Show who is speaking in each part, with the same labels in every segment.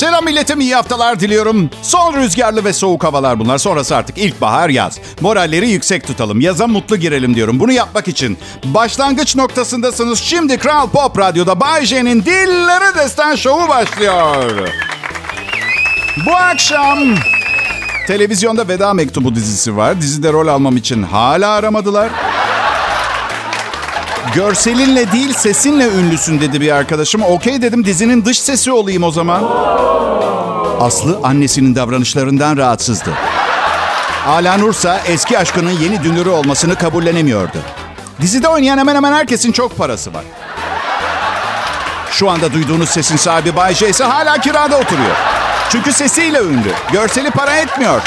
Speaker 1: Selam milletim iyi haftalar diliyorum. Son rüzgarlı ve soğuk havalar bunlar. Sonrası artık ilkbahar yaz. Moralleri yüksek tutalım. Yaza mutlu girelim diyorum. Bunu yapmak için başlangıç noktasındasınız. Şimdi Kral Pop Radyo'da Bay J'nin Dilleri Destan Şovu başlıyor. Bu akşam televizyonda Veda Mektubu dizisi var. Dizide rol almam için hala aramadılar. Görselinle değil sesinle ünlüsün dedi bir arkadaşım. Okey dedim dizinin dış sesi olayım o zaman. Aslı annesinin davranışlarından rahatsızdı. Ala Nursa eski aşkının yeni dünürü olmasını kabullenemiyordu. Dizide oynayan hemen hemen herkesin çok parası var. Şu anda duyduğunuz sesin sahibi Bay J ise hala kirada oturuyor. Çünkü sesiyle ünlü. Görseli para etmiyor.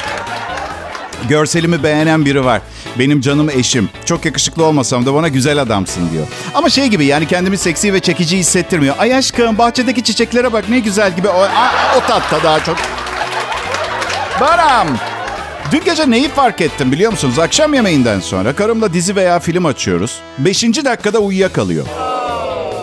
Speaker 1: Görselimi beğenen biri var. Benim canım eşim. Çok yakışıklı olmasam da bana güzel adamsın diyor. Ama şey gibi yani kendimi seksi ve çekici hissettirmiyor. Ay aşkım bahçedeki çiçeklere bak ne güzel gibi. O, a, o tatta daha çok. Baram. Dün gece neyi fark ettim biliyor musunuz? Akşam yemeğinden sonra karımla dizi veya film açıyoruz. Beşinci dakikada uyuyakalıyor.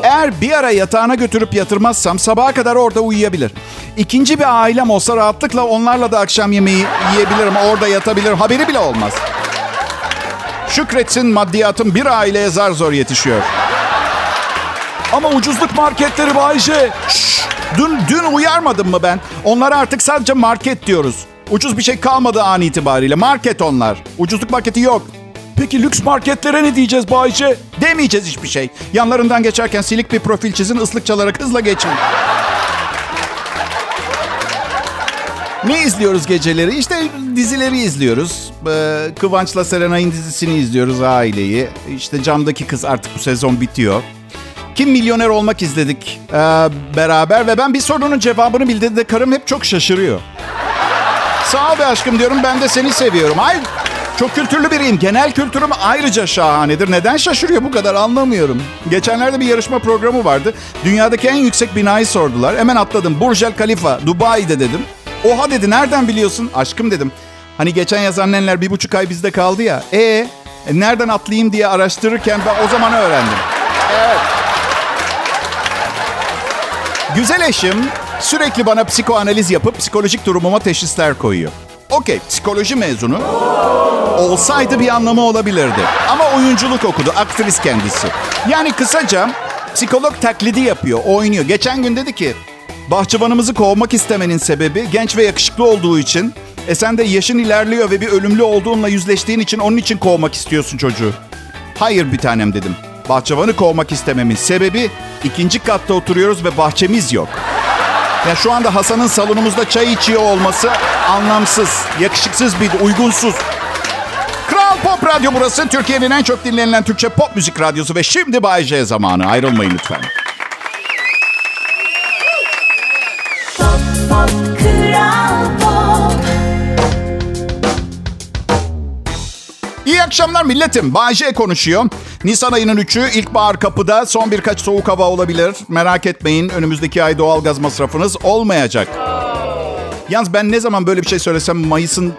Speaker 1: Eğer bir ara yatağına götürüp yatırmazsam sabaha kadar orada uyuyabilir. İkinci bir ailem olsa rahatlıkla onlarla da akşam yemeği yiyebilirim. Orada yatabilirim. Haberi bile olmaz. Şükretsin maddiyatım bir aileye zar zor yetişiyor. Ama ucuzluk marketleri Bayce. Şşş, dün, dün uyarmadım mı ben? Onlara artık sadece market diyoruz. Ucuz bir şey kalmadı an itibariyle. Market onlar. Ucuzluk marketi yok. Peki lüks marketlere ne diyeceğiz Bayce? Demeyeceğiz hiçbir şey. Yanlarından geçerken silik bir profil çizin, ıslık çalarak hızla geçin. Ne izliyoruz geceleri? İşte dizileri izliyoruz. Ee, Kıvanç'la Serenay'ın dizisini izliyoruz aileyi. İşte camdaki kız artık bu sezon bitiyor. Kim milyoner olmak izledik ee, beraber ve ben bir sorunun cevabını bildiğimde karım hep çok şaşırıyor. Sağ ol be aşkım diyorum ben de seni seviyorum. Ay çok kültürlü biriyim. Genel kültürüm ayrıca şahanedir. Neden şaşırıyor bu kadar anlamıyorum. Geçenlerde bir yarışma programı vardı. Dünyadaki en yüksek binayı sordular. Hemen atladım. Burj Al Khalifa, Dubai'de dedim. Oha dedi nereden biliyorsun? Aşkım dedim. Hani geçen yaz annenler bir buçuk ay bizde kaldı ya. E, e nereden atlayayım diye araştırırken ben o zaman öğrendim. Evet. Güzel eşim sürekli bana psikoanaliz yapıp psikolojik durumuma teşhisler koyuyor. Okey, psikoloji mezunu. Olsaydı bir anlamı olabilirdi. Ama oyunculuk okudu, aktris kendisi. Yani kısaca psikolog taklidi yapıyor, oynuyor. Geçen gün dedi ki, bahçıvanımızı kovmak istemenin sebebi genç ve yakışıklı olduğu için. E sen de yaşın ilerliyor ve bir ölümlü olduğunla yüzleştiğin için onun için kovmak istiyorsun çocuğu. Hayır bir tanem dedim. Bahçıvanı kovmak istememin sebebi ikinci katta oturuyoruz ve bahçemiz yok. Ya şu anda Hasan'ın salonumuzda çay içiyor olması anlamsız, yakışıksız bir, uygunsuz. Kral Pop Radyo burası. Türkiye'nin en çok dinlenilen Türkçe pop müzik radyosu ve şimdi Bay J zamanı. Ayrılmayın lütfen.
Speaker 2: Pop, pop, Kral Pop.
Speaker 1: İyi akşamlar milletim. Bay J konuşuyor. Nisan ayının 3'ü ilkbahar kapıda. Son birkaç soğuk hava olabilir. Merak etmeyin önümüzdeki ay doğalgaz masrafınız olmayacak. Yalnız ben ne zaman böyle bir şey söylesem Mayıs'ın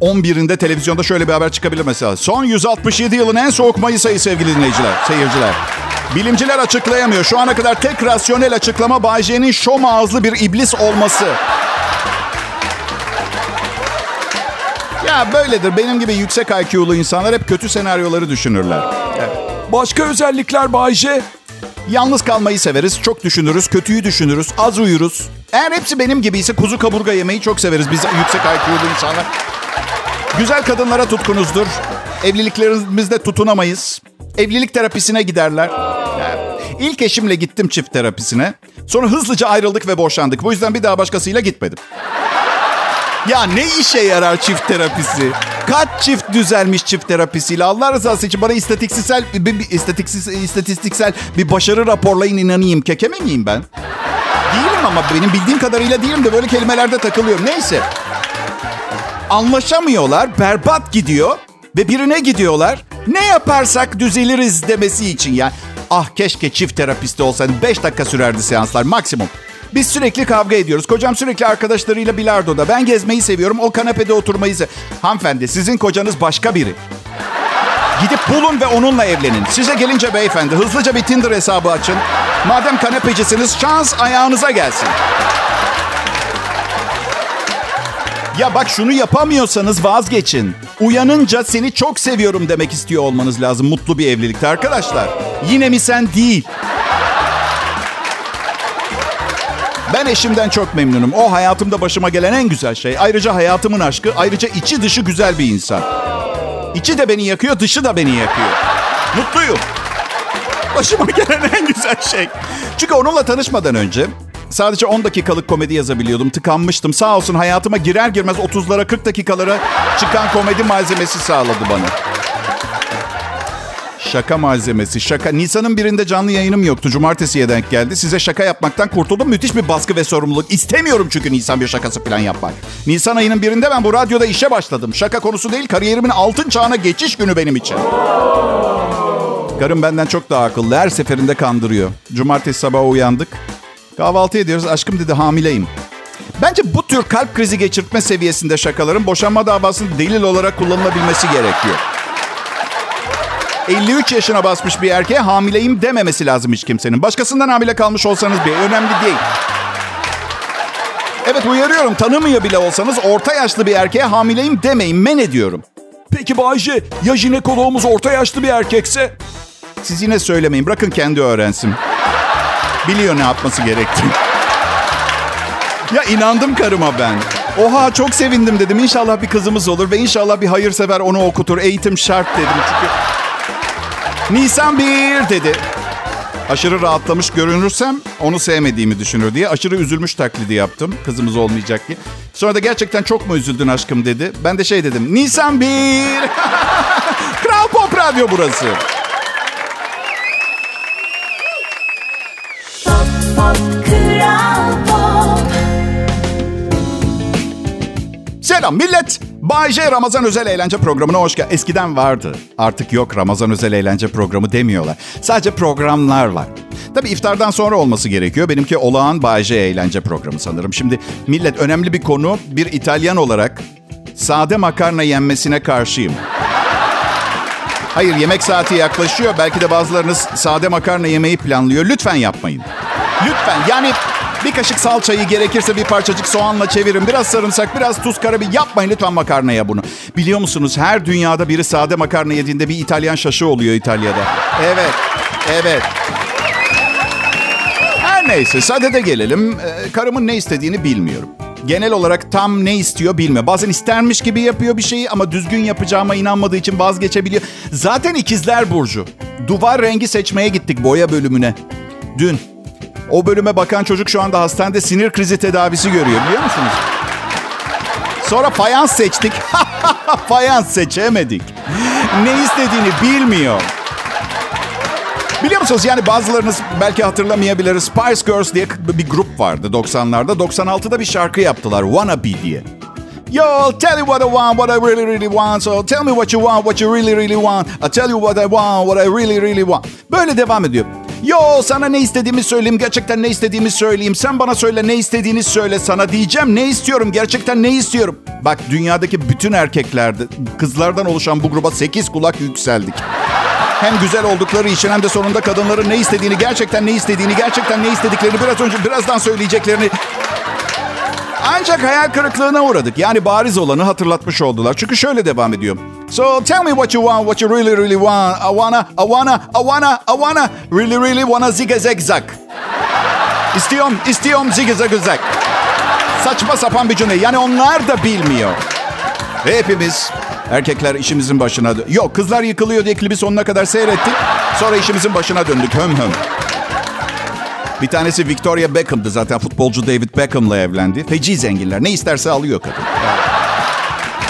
Speaker 1: 11'inde televizyonda şöyle bir haber çıkabilir mesela. Son 167 yılın en soğuk Mayıs ayı sevgili dinleyiciler, seyirciler. Bilimciler açıklayamıyor. Şu ana kadar tek rasyonel açıklama Bay J'nin şom ağızlı bir iblis olması. Ya böyledir. Benim gibi yüksek IQ'lu insanlar hep kötü senaryoları düşünürler.
Speaker 3: Başka özellikler Bayce.
Speaker 1: Yalnız kalmayı severiz, çok düşünürüz, kötüyü düşünürüz, az uyuruz. Eğer hepsi benim gibi ise kuzu kaburga yemeyi çok severiz biz yüksek IQ'lu insanlar. Güzel kadınlara tutkunuzdur. Evliliklerimizde tutunamayız. Evlilik terapisine giderler. İlk eşimle gittim çift terapisine. Sonra hızlıca ayrıldık ve boşandık. Bu yüzden bir daha başkasıyla gitmedim. Ya ne işe yarar çift terapisi? Kaç çift düzelmiş çift terapisiyle? Allah rızası için bana istatistiksel, bir, bir, istatistiksel, istatistiksel bir başarı raporlayın inanayım. Kekeme miyim ben? Değilim ama benim bildiğim kadarıyla değilim de böyle kelimelerde takılıyorum. Neyse. Anlaşamıyorlar, berbat gidiyor ve birine gidiyorlar. Ne yaparsak düzeliriz demesi için ya. Ah keşke çift terapisti olsaydım. 5 dakika sürerdi seanslar maksimum. Biz sürekli kavga ediyoruz. Kocam sürekli arkadaşlarıyla bilardoda. Ben gezmeyi seviyorum. O kanepede oturmayı se- Hanımefendi sizin kocanız başka biri. Gidip bulun ve onunla evlenin. Size gelince beyefendi hızlıca bir Tinder hesabı açın. Madem kanepecisiniz şans ayağınıza gelsin. Ya bak şunu yapamıyorsanız vazgeçin. Uyanınca seni çok seviyorum demek istiyor olmanız lazım mutlu bir evlilikte arkadaşlar. Yine mi sen değil? Ben eşimden çok memnunum. O hayatımda başıma gelen en güzel şey. Ayrıca hayatımın aşkı, ayrıca içi dışı güzel bir insan. İçi de beni yakıyor, dışı da beni yakıyor. Mutluyum. Başıma gelen en güzel şey. Çünkü onunla tanışmadan önce sadece 10 dakikalık komedi yazabiliyordum. Tıkanmıştım. Sağ olsun hayatıma girer girmez 30'lara 40 dakikalara çıkan komedi malzemesi sağladı bana. Şaka malzemesi. Şaka. Nisan'ın birinde canlı yayınım yoktu. Cumartesiye denk geldi. Size şaka yapmaktan kurtuldum. Müthiş bir baskı ve sorumluluk. İstemiyorum çünkü Nisan bir şakası falan yapmak. Nisan ayının birinde ben bu radyoda işe başladım. Şaka konusu değil, kariyerimin altın çağına geçiş günü benim için. Karım benden çok daha akıllı. Her seferinde kandırıyor. Cumartesi sabahı uyandık. Kahvaltı ediyoruz. Aşkım dedi hamileyim. Bence bu tür kalp krizi geçirtme seviyesinde şakaların boşanma davasının delil olarak kullanılabilmesi gerekiyor. 53 yaşına basmış bir erkeğe hamileyim dememesi lazım hiç kimsenin. Başkasından hamile kalmış olsanız bir önemli değil. Evet uyarıyorum tanımıyor bile olsanız orta yaşlı bir erkeğe hamileyim demeyin men ediyorum.
Speaker 3: Peki Bayce ya jinekoloğumuz orta yaşlı bir erkekse?
Speaker 1: Siz yine söylemeyin bırakın kendi öğrensin. Biliyor ne yapması gerektiğini. Ya inandım karıma ben. Oha çok sevindim dedim. İnşallah bir kızımız olur ve inşallah bir hayırsever onu okutur. Eğitim şart dedim çünkü. Nisan 1 dedi. Aşırı rahatlamış görünürsem onu sevmediğimi düşünür diye aşırı üzülmüş taklidi yaptım. Kızımız olmayacak diye. Sonra da gerçekten çok mu üzüldün aşkım dedi. Ben de şey dedim. Nisan 1. Kral Pop Radyo burası.
Speaker 2: Pop Kral Pop
Speaker 1: Selam millet. Bay J Ramazan Özel Eğlence Programı'na hoş geldin. Eskiden vardı. Artık yok Ramazan Özel Eğlence Programı demiyorlar. Sadece programlar var. Tabii iftardan sonra olması gerekiyor. Benimki olağan Bay J Eğlence Programı sanırım. Şimdi millet önemli bir konu. Bir İtalyan olarak sade makarna yenmesine karşıyım. Hayır yemek saati yaklaşıyor. Belki de bazılarınız sade makarna yemeyi planlıyor. Lütfen yapmayın. Lütfen yani bir kaşık salçayı gerekirse bir parçacık soğanla çevirin. Biraz sarımsak, biraz tuz, karabiber. Yapmayın lütfen makarnaya bunu. Biliyor musunuz her dünyada biri sade makarna yediğinde bir İtalyan şaşı oluyor İtalya'da. Evet, evet. Her neyse sadede gelelim. Ee, karımın ne istediğini bilmiyorum. Genel olarak tam ne istiyor bilmiyor. Bazen istermiş gibi yapıyor bir şeyi ama düzgün yapacağıma inanmadığı için vazgeçebiliyor. Zaten ikizler Burcu. Duvar rengi seçmeye gittik boya bölümüne. Dün. O bölüme bakan çocuk şu anda hastanede sinir krizi tedavisi görüyor biliyor musunuz? Sonra fayans seçtik. fayans seçemedik. Ne istediğini bilmiyor. Biliyor musunuz yani bazılarınız belki hatırlamayabilir. Spice Girls diye bir grup vardı 90'larda. 96'da bir şarkı yaptılar. Wannabe diye. Yo, tell you what I want, what I really, really want. So tell me what you want, what you really, really want. I tell you what I want, what I really, really want. Böyle devam ediyor. Yo, sana ne istediğimi söyleyeyim, gerçekten ne istediğimi söyleyeyim. Sen bana söyle ne istediğini söyle. Sana diyeceğim ne istiyorum, gerçekten ne istiyorum. Bak dünyadaki bütün erkeklerde, kızlardan oluşan bu gruba 8 kulak yükseldik. Hem güzel oldukları için hem de sonunda kadınların ne istediğini, gerçekten ne istediğini, gerçekten ne istediklerini biraz önce birazdan söyleyeceklerini ancak hayal kırıklığına uğradık. Yani bariz olanı hatırlatmış oldular. Çünkü şöyle devam ediyor. So tell me what you want, what you really really want. I wanna, I wanna, I wanna, I wanna, really really wanna zige zag zag. İstiyorum, istiyorum zige zag zag. Saçma sapan bir cümle. Yani onlar da bilmiyor. Ve hepimiz erkekler işimizin başına... Yok kızlar yıkılıyor diye klibi sonuna kadar seyrettik. Sonra işimizin başına döndük höm höm. Bir tanesi Victoria Beckham'dı zaten. Futbolcu David Beckham'la evlendi. Feci zenginler. Ne isterse alıyor kadın.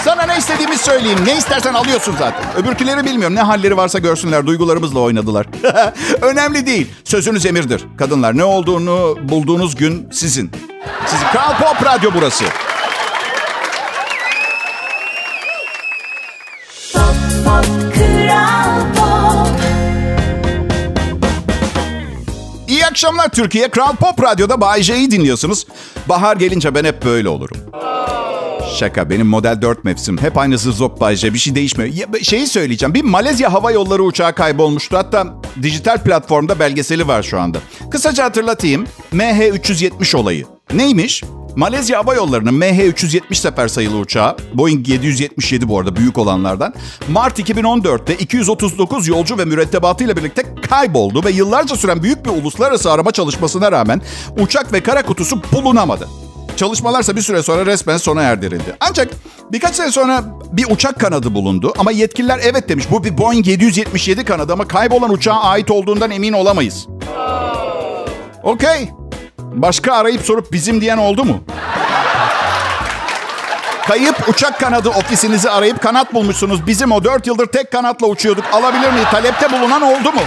Speaker 1: Sana ne istediğimi söyleyeyim. Ne istersen alıyorsun zaten. Öbürküleri bilmiyorum. Ne halleri varsa görsünler. Duygularımızla oynadılar. Önemli değil. Sözünüz emirdir. Kadınlar ne olduğunu bulduğunuz gün sizin. Sizin. Kral Pop Radyo burası.
Speaker 2: Pop Pop Kral Pop
Speaker 1: İyi akşamlar Türkiye. Kral Pop Radyo'da Bay J'yi dinliyorsunuz. Bahar gelince ben hep böyle olurum. Şaka benim model 4 mevsim. Hep aynı zop Bay J. Bir şey değişmiyor. Ya, şeyi söyleyeceğim. Bir Malezya Hava Yolları uçağı kaybolmuştu. Hatta dijital platformda belgeseli var şu anda. Kısaca hatırlatayım. MH370 olayı. Neymiş? Malezya Hava Yolları'nın MH370 sefer sayılı uçağı, Boeing 777 bu arada büyük olanlardan, Mart 2014'te 239 yolcu ve mürettebatıyla birlikte kayboldu ve yıllarca süren büyük bir uluslararası arama çalışmasına rağmen uçak ve kara kutusu bulunamadı. Çalışmalarsa bir süre sonra resmen sona erdirildi. Ancak birkaç sene sonra bir uçak kanadı bulundu ama yetkililer evet demiş. Bu bir Boeing 777 kanadı ama kaybolan uçağa ait olduğundan emin olamayız. Okey. Başka arayıp sorup bizim diyen oldu mu? Kayıp uçak kanadı ofisinizi arayıp kanat bulmuşsunuz. Bizim o 4 yıldır tek kanatla uçuyorduk. Alabilir miyiz? Talepte bulunan oldu mu?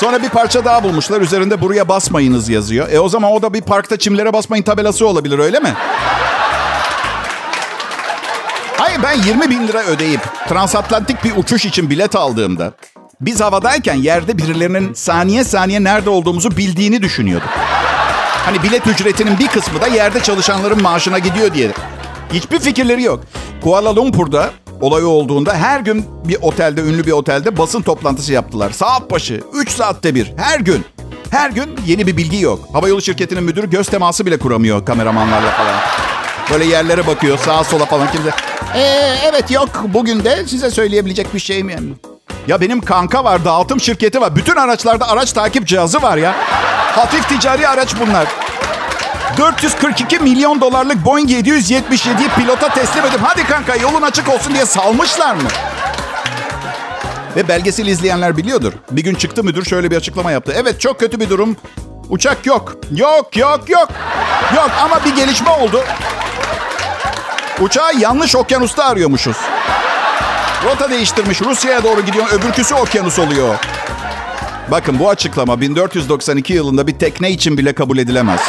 Speaker 1: Sonra bir parça daha bulmuşlar. Üzerinde buraya basmayınız yazıyor. E o zaman o da bir parkta çimlere basmayın tabelası olabilir öyle mi? Hayır ben 20 bin lira ödeyip transatlantik bir uçuş için bilet aldığımda biz havadayken yerde birilerinin saniye saniye nerede olduğumuzu bildiğini düşünüyorduk. Hani bilet ücretinin bir kısmı da yerde çalışanların maaşına gidiyor diye. Hiçbir fikirleri yok. Kuala Lumpur'da olay olduğunda her gün bir otelde, ünlü bir otelde basın toplantısı yaptılar. Saat başı, 3 saatte bir, her gün. Her gün yeni bir bilgi yok. Havayolu şirketinin müdürü göz teması bile kuramıyor kameramanlarla falan. Böyle yerlere bakıyor, sağa sola falan kimse. Ee, evet yok, bugün de size söyleyebilecek bir şeyim yani. Ya benim kanka var, dağıtım şirketi var. Bütün araçlarda araç takip cihazı var ya. Hafif ticari araç bunlar. 442 milyon dolarlık Boeing 777'yi pilota teslim edip hadi kanka yolun açık olsun diye salmışlar mı? Ve belgesel izleyenler biliyordur. Bir gün çıktı müdür şöyle bir açıklama yaptı. Evet çok kötü bir durum. Uçak yok. Yok yok yok. Yok ama bir gelişme oldu. Uçağı yanlış okyanusta arıyormuşuz. Rota değiştirmiş. Rusya'ya doğru gidiyor. Öbürküsü okyanus oluyor. Bakın bu açıklama 1492 yılında bir tekne için bile kabul edilemez.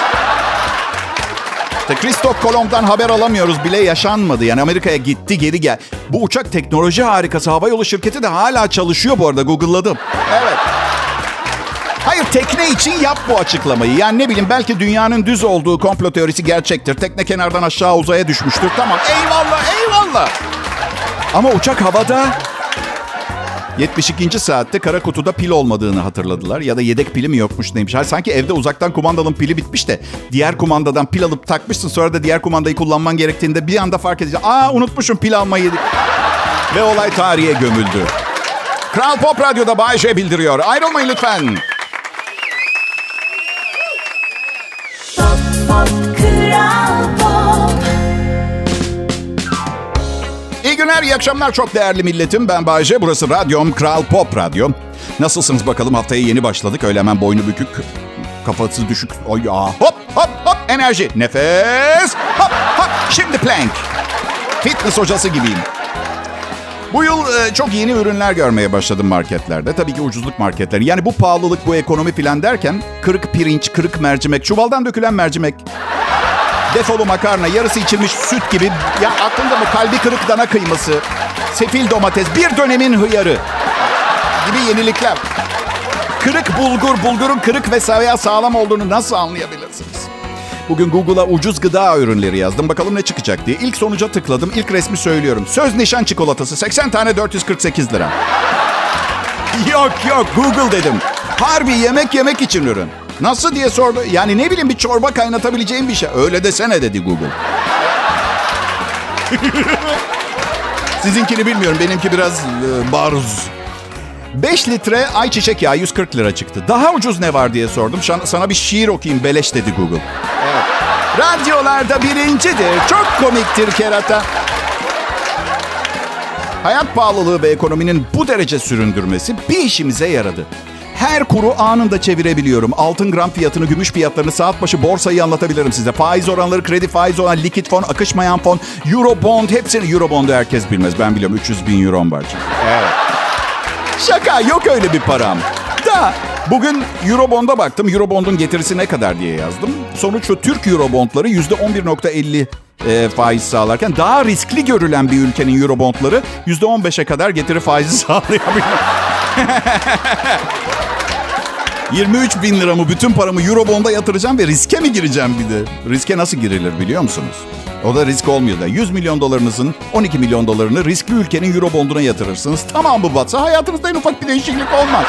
Speaker 1: İşte Christoph Kolomb'dan haber alamıyoruz bile yaşanmadı. Yani Amerika'ya gitti geri gel. Bu uçak teknoloji harikası. Havayolu şirketi de hala çalışıyor bu arada. Google'ladım. Evet. Hayır tekne için yap bu açıklamayı. Yani ne bileyim belki dünyanın düz olduğu komplo teorisi gerçektir. Tekne kenardan aşağı uzaya düşmüştür. Tamam eyvallah eyvallah. Ama uçak havada 72. saatte kara kutuda pil olmadığını hatırladılar. Ya da yedek pili mi yokmuş neymiş. Hayır, sanki evde uzaktan kumandanın pili bitmiş de diğer kumandadan pil alıp takmışsın. Sonra da diğer kumandayı kullanman gerektiğinde bir anda fark edeceksin. Aa unutmuşum pil almayı. Ve olay tarihe gömüldü. Kral Pop Radyo'da Bay J bildiriyor. Ayrılmayın lütfen.
Speaker 2: Pop Pop Kral
Speaker 1: günler, iyi akşamlar çok değerli milletim. Ben Bayce, burası radyom Kral Pop Radyo. Nasılsınız bakalım haftaya yeni başladık. Öyle hemen boynu bükük, kafası düşük. Oy ya. Hop hop hop enerji, nefes. Hop hop şimdi plank. Fitness hocası gibiyim. Bu yıl e, çok yeni ürünler görmeye başladım marketlerde. Tabii ki ucuzluk marketleri. Yani bu pahalılık, bu ekonomi falan derken kırık pirinç, kırık mercimek, çuvaldan dökülen mercimek, defolu makarna, yarısı içilmiş süt gibi. Ya aklında mı kalbi kırık dana kıyması, sefil domates, bir dönemin hıyarı gibi yenilikler. Kırık bulgur, bulgurun kırık ve veya sağlam olduğunu nasıl anlayabilirsiniz? Bugün Google'a ucuz gıda ürünleri yazdım. Bakalım ne çıkacak diye. İlk sonuca tıkladım. İlk resmi söylüyorum. Söz nişan çikolatası. 80 tane 448 lira. yok yok Google dedim. Harbi yemek yemek için ürün. Nasıl diye sordu. Yani ne bileyim bir çorba kaynatabileceğim bir şey. Öyle desene dedi Google. Sizinkini bilmiyorum. Benimki biraz e, baruz. 5 litre ayçiçek yağı 140 lira çıktı. Daha ucuz ne var diye sordum. Şan- Sana bir şiir okuyayım beleş dedi Google. Evet. Radyolarda birincidir. Çok komiktir kerata. Hayat pahalılığı ve ekonominin bu derece süründürmesi bir işimize yaradı. Her kuru anında çevirebiliyorum. Altın gram fiyatını, gümüş fiyatlarını, saat başı borsayı anlatabilirim size. Faiz oranları, kredi faiz oranı, likit fon, akışmayan fon, euro bond hepsini... Euro bondu herkes bilmez. Ben biliyorum 300 bin euro var. Evet. Şaka yok öyle bir param. Da bugün Eurobond'a baktım. Eurobond'un getirisi ne kadar diye yazdım. Sonuç şu Türk Eurobondları %11.50 e, faiz sağlarken daha riskli görülen bir ülkenin Eurobondları %15'e kadar getiri faizi sağlayabiliyor. 23 bin liramı bütün paramı Eurobond'a yatıracağım ve riske mi gireceğim bir de? Riske nasıl girilir biliyor musunuz? O da risk olmuyor da. 100 milyon dolarınızın 12 milyon dolarını riskli ülkenin Eurobond'una yatırırsınız. Tamam bu batsa hayatınızda en ufak bir değişiklik olmaz.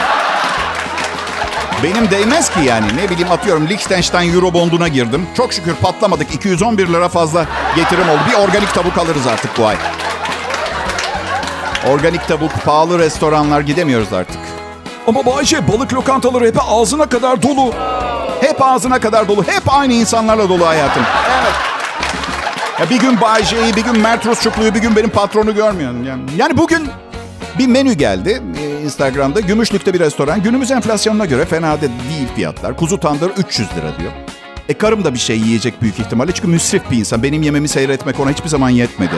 Speaker 1: Benim değmez ki yani. Ne bileyim atıyorum Liechtenstein Eurobond'una girdim. Çok şükür patlamadık. 211 lira fazla getirim oldu. Bir organik tavuk alırız artık bu ay. Organik tavuk, pahalı restoranlar gidemiyoruz artık.
Speaker 3: Ama Bayce balık lokantaları hep ağzına kadar dolu.
Speaker 1: Hep ağzına kadar dolu. Hep aynı insanlarla dolu hayatım. Evet. Ya bir gün Bay J'yi, bir gün Mert Rusçuklu'yu, bir gün benim patronu görmüyorum. Yani, yani bugün bir menü geldi Instagram'da. Gümüşlük'te bir restoran. Günümüz enflasyonuna göre fena da değil fiyatlar. Kuzu tandır 300 lira diyor. E karım da bir şey yiyecek büyük ihtimalle. Çünkü müsrif bir insan. Benim yememi seyretmek ona hiçbir zaman yetmedi.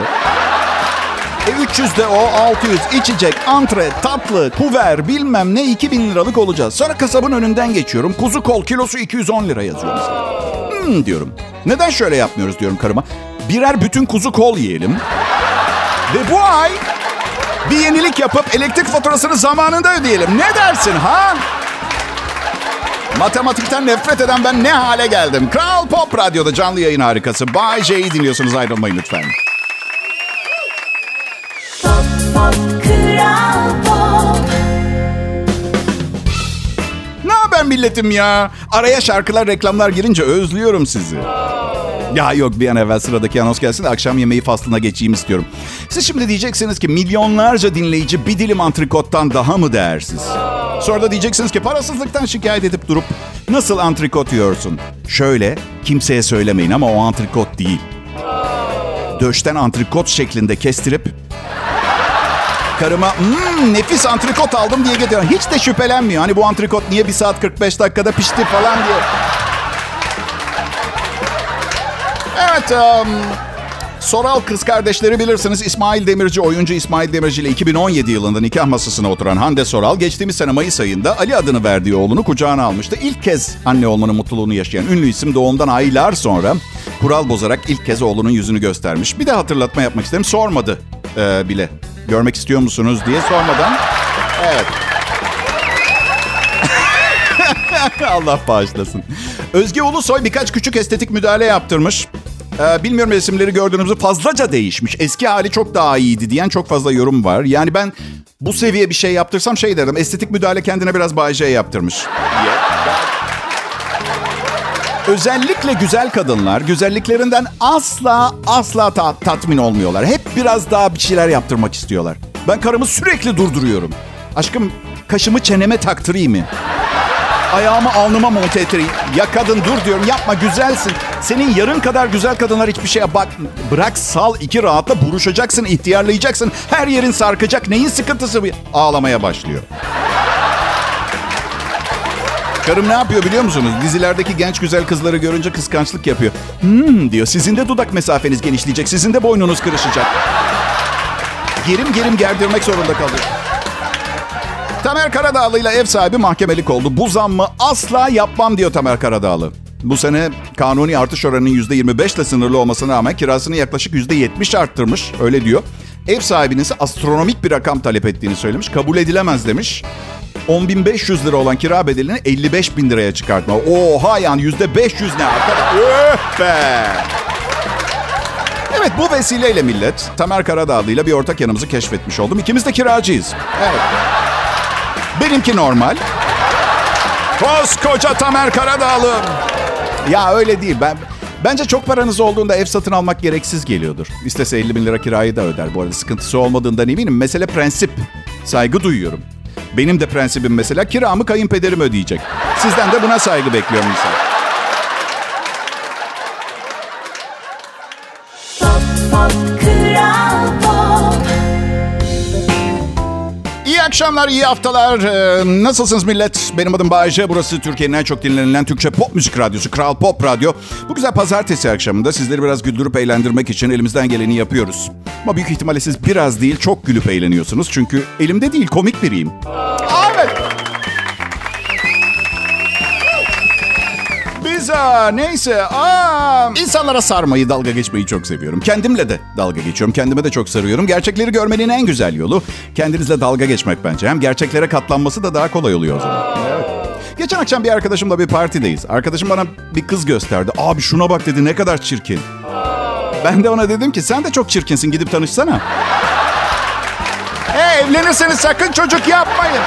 Speaker 1: E 300 de o 600 içecek, antre, tatlı, kuver bilmem ne 2000 liralık olacağız. Sonra kasabın önünden geçiyorum. Kuzu kol kilosu 210 lira yazıyor mesela. Hmm diyorum. Neden şöyle yapmıyoruz diyorum karıma. Birer bütün kuzu kol yiyelim. Ve bu ay bir yenilik yapıp elektrik faturasını zamanında ödeyelim. Ne dersin ha? Matematikten nefret eden ben ne hale geldim? Kral Pop Radyo'da canlı yayın harikası. Bay J'yi dinliyorsunuz ayrılmayın lütfen.
Speaker 2: Pop Pop Kral Pop
Speaker 1: Ne haber milletim ya? Araya şarkılar, reklamlar girince özlüyorum sizi. Ya yok bir an evvel sıradaki anons gelsin de akşam yemeği faslına geçeyim istiyorum. Siz şimdi diyeceksiniz ki milyonlarca dinleyici bir dilim antrikottan daha mı değersiz? Sonra da diyeceksiniz ki parasızlıktan şikayet edip durup nasıl antrikot yiyorsun? Şöyle kimseye söylemeyin ama o antrikot değil. Döşten antrikot şeklinde kestirip karıma "Hmm, nefis antrikot aldım diye getiriyor. Hiç de şüphelenmiyor. Hani bu antrikot niye 1 saat 45 dakikada pişti falan diye. Evet. Um, Soral kız kardeşleri bilirsiniz. İsmail Demirci, oyuncu İsmail Demirci ile 2017 yılında nikah masasına oturan Hande Soral geçtiğimiz sene Mayıs ayında Ali adını verdiği oğlunu kucağına almıştı. İlk kez anne olmanın mutluluğunu yaşayan ünlü isim doğumdan aylar sonra kural bozarak ilk kez oğlunun yüzünü göstermiş. Bir de hatırlatma yapmak isterim. Sormadı e, bile. Görmek istiyor musunuz diye sormadan. Evet. Allah bağışlasın. Özge Ulusoy birkaç küçük estetik müdahale yaptırmış. Ee, bilmiyorum resimleri gördüğünüzde fazlaca değişmiş. Eski hali çok daha iyiydi diyen çok fazla yorum var. Yani ben bu seviye bir şey yaptırsam şey derdim. Estetik müdahale kendine biraz J yaptırmış. Özellikle güzel kadınlar güzelliklerinden asla asla ta- tatmin olmuyorlar. Hep biraz daha bir şeyler yaptırmak istiyorlar. Ben karımı sürekli durduruyorum. Aşkım kaşımı çeneme taktırayım mı? Ayağımı alnıma monte ettireyim. Ya kadın dur diyorum yapma güzelsin. Senin yarın kadar güzel kadınlar hiçbir şeye bak. Bırak sal iki rahatla buruşacaksın, ihtiyarlayacaksın. Her yerin sarkacak. Neyin sıkıntısı bu? Ağlamaya başlıyor. Karım ne yapıyor biliyor musunuz? Dizilerdeki genç güzel kızları görünce kıskançlık yapıyor. Hmm diyor. Sizin de dudak mesafeniz genişleyecek. Sizin de boynunuz kırışacak. Gerim gerim gerdirmek zorunda kalıyor. Tamer Karadağlı ile ev sahibi mahkemelik oldu. Bu zammı asla yapmam diyor Tamer Karadağlı. Bu sene kanuni artış oranının %25 ile sınırlı olmasına rağmen kirasını yaklaşık %70 arttırmış. Öyle diyor. Ev sahibinin ise astronomik bir rakam talep ettiğini söylemiş. Kabul edilemez demiş. 10.500 lira olan kira bedelini 55 bin liraya çıkartma. Oha yani %500 ne arkadaş? Be! Evet bu vesileyle millet Tamer Karadağlı ile bir ortak yanımızı keşfetmiş oldum. İkimiz de kiracıyız. Evet. Benimki normal. Koskoca Tamer Karadağlı. Ya öyle değil. Ben Bence çok paranız olduğunda ev satın almak gereksiz geliyordur. İstese 50 bin lira kirayı da öder. Bu arada sıkıntısı olmadığından eminim. Mesele prensip. Saygı duyuyorum. Benim de prensibim mesela kiramı kayınpederim ödeyecek. Sizden de buna saygı bekliyorum insan. Akşamlar, iyi haftalar. Ee, nasılsınız millet? Benim adım Bayece. Burası Türkiye'nin en çok dinlenilen Türkçe pop müzik radyosu. Kral Pop Radyo. Bu güzel pazartesi akşamında sizleri biraz güldürüp eğlendirmek için elimizden geleni yapıyoruz. Ama büyük ihtimalle siz biraz değil, çok gülüp eğleniyorsunuz. Çünkü elimde değil, komik biriyim. Aa, neyse aa, insanlara sarmayı, dalga geçmeyi çok seviyorum. Kendimle de dalga geçiyorum. Kendime de çok sarıyorum. Gerçekleri görmenin en güzel yolu kendinizle dalga geçmek bence. Hem gerçeklere katlanması da daha kolay oluyor o zaman. Evet. Geçen akşam bir arkadaşımla bir partideyiz. Arkadaşım bana bir kız gösterdi. Abi şuna bak dedi ne kadar çirkin. Ben de ona dedim ki sen de çok çirkinsin gidip tanışsana. Hey evlenirseniz sakın çocuk yapmayın.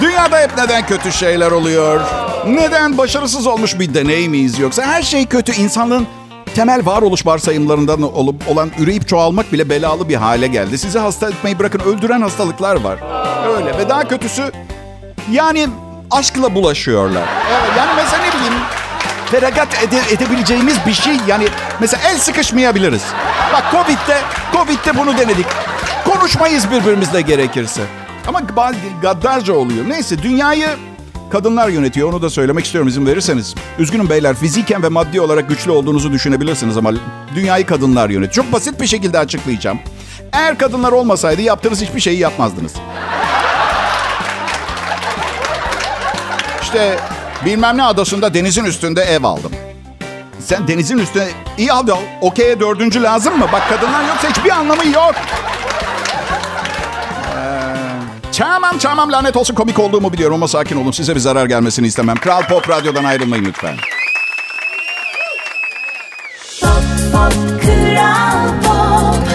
Speaker 1: Dünyada hep neden kötü şeyler oluyor? Neden başarısız olmuş bir deney miyiz yoksa her şey kötü insanlığın temel varoluş varsayımlarından olup olan üreyip çoğalmak bile belalı bir hale geldi. Sizi hasta etmeyi bırakın öldüren hastalıklar var. Öyle ve daha kötüsü yani aşkla bulaşıyorlar. Evet, yani mesela ne bileyim feragat ede- edebileceğimiz bir şey yani mesela el sıkışmayabiliriz. Bak Covid'de, Covid'de bunu denedik. Konuşmayız birbirimizle gerekirse. Ama gaddarca oluyor. Neyse dünyayı kadınlar yönetiyor. Onu da söylemek istiyorum izin verirseniz. Üzgünüm beyler fiziken ve maddi olarak güçlü olduğunuzu düşünebilirsiniz ama dünyayı kadınlar yönetiyor. Çok basit bir şekilde açıklayacağım. Eğer kadınlar olmasaydı yaptığınız hiçbir şeyi yapmazdınız. İşte bilmem ne adasında denizin üstünde ev aldım. Sen denizin üstüne iyi al okey'e dördüncü lazım mı? Bak kadınlar yoksa hiçbir anlamı yok. Tamam tamam lanet olsun komik olduğumu biliyorum ama sakin olun. Size bir zarar gelmesini istemem. Kral Pop Radyo'dan ayrılmayın lütfen.
Speaker 2: Pop Pop Kral Pop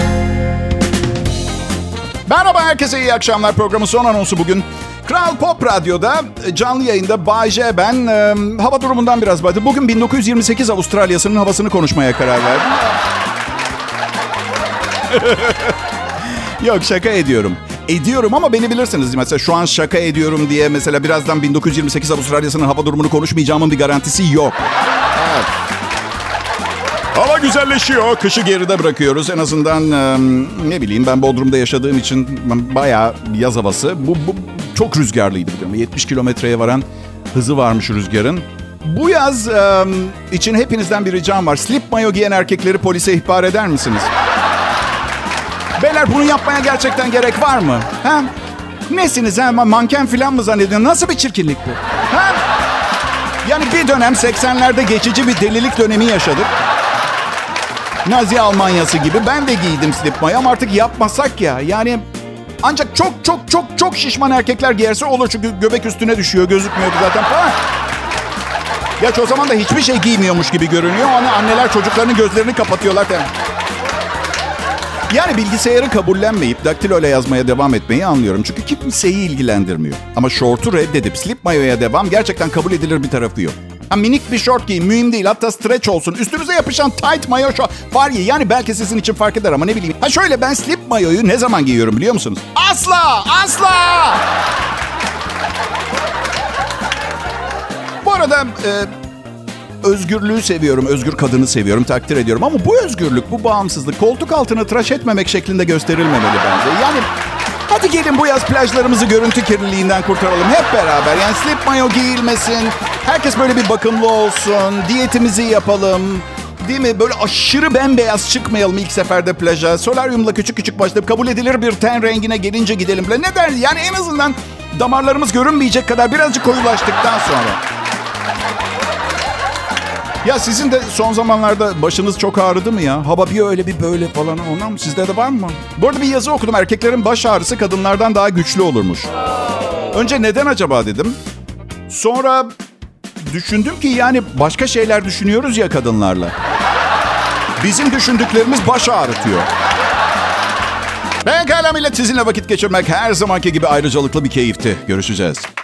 Speaker 1: Merhaba herkese iyi akşamlar. Programın son anonsu bugün. Kral Pop Radyo'da e, canlı yayında Bay J ben e, hava durumundan biraz bahsedeyim. Bugün 1928 Avustralya'sının havasını konuşmaya karar verdim. Yok şaka ediyorum. Ediyorum ama beni bilirsiniz. Mesela şu an şaka ediyorum diye mesela birazdan 1928 Avustralya'sının hava durumunu konuşmayacağımın bir garantisi yok. Evet. Hava güzelleşiyor. Kışı geride bırakıyoruz. En azından ne bileyim ben Bodrum'da yaşadığım için bayağı yaz havası. Bu, bu çok rüzgarlıydı biliyorum. 70 kilometreye varan hızı varmış rüzgarın. Bu yaz için hepinizden bir ricam var. Slip mayo giyen erkekleri polise ihbar eder misiniz? Beyler bunu yapmaya gerçekten gerek var mı? Ha? Nesiniz ha? Manken falan mı zannediyorsun? Nasıl bir çirkinlik bu? Ha? Yani bir dönem 80'lerde geçici bir delilik dönemi yaşadık. Nazi Almanyası gibi. Ben de giydim slip mayo ama artık yapmasak ya. Yani ancak çok çok çok çok şişman erkekler giyerse olur. Çünkü göbek üstüne düşüyor. Gözükmüyor zaten falan. Gerçi o zaman da hiçbir şey giymiyormuş gibi görünüyor. Hani anneler çocuklarının gözlerini kapatıyorlar. falan. Yani bilgisayarı kabullenmeyip daktilo ile yazmaya devam etmeyi anlıyorum. Çünkü kimseyi ilgilendirmiyor. Ama şortu reddedip slip mayoya devam gerçekten kabul edilir bir tarafı yok. Ha, minik bir şort giyin mühim değil hatta stretch olsun. Üstünüze yapışan tight mayo şort var ya yani belki sizin için fark eder ama ne bileyim. Ha şöyle ben slip mayoyu ne zaman giyiyorum biliyor musunuz? Asla asla. Bu arada e, özgürlüğü seviyorum, özgür kadını seviyorum, takdir ediyorum. Ama bu özgürlük, bu bağımsızlık koltuk altını tıraş etmemek şeklinde gösterilmemeli bence. Yani hadi gelin bu yaz plajlarımızı görüntü kirliliğinden kurtaralım hep beraber. Yani slip mayo giyilmesin, herkes böyle bir bakımlı olsun, diyetimizi yapalım. Değil mi? Böyle aşırı bembeyaz çıkmayalım ilk seferde plaja. Solaryumla küçük küçük başlayıp kabul edilir bir ten rengine gelince gidelim. Ne der? Yani en azından damarlarımız görünmeyecek kadar birazcık koyulaştıktan sonra. Ya sizin de son zamanlarda başınız çok ağrıdı mı ya? Hava bir öyle bir böyle falan ondan mı? Sizde de var mı? Bu arada bir yazı okudum. Erkeklerin baş ağrısı kadınlardan daha güçlü olurmuş. Önce neden acaba dedim. Sonra düşündüm ki yani başka şeyler düşünüyoruz ya kadınlarla. Bizim düşündüklerimiz baş ağrıtıyor. Pekala millet sizinle vakit geçirmek her zamanki gibi ayrıcalıklı bir keyifti. Görüşeceğiz.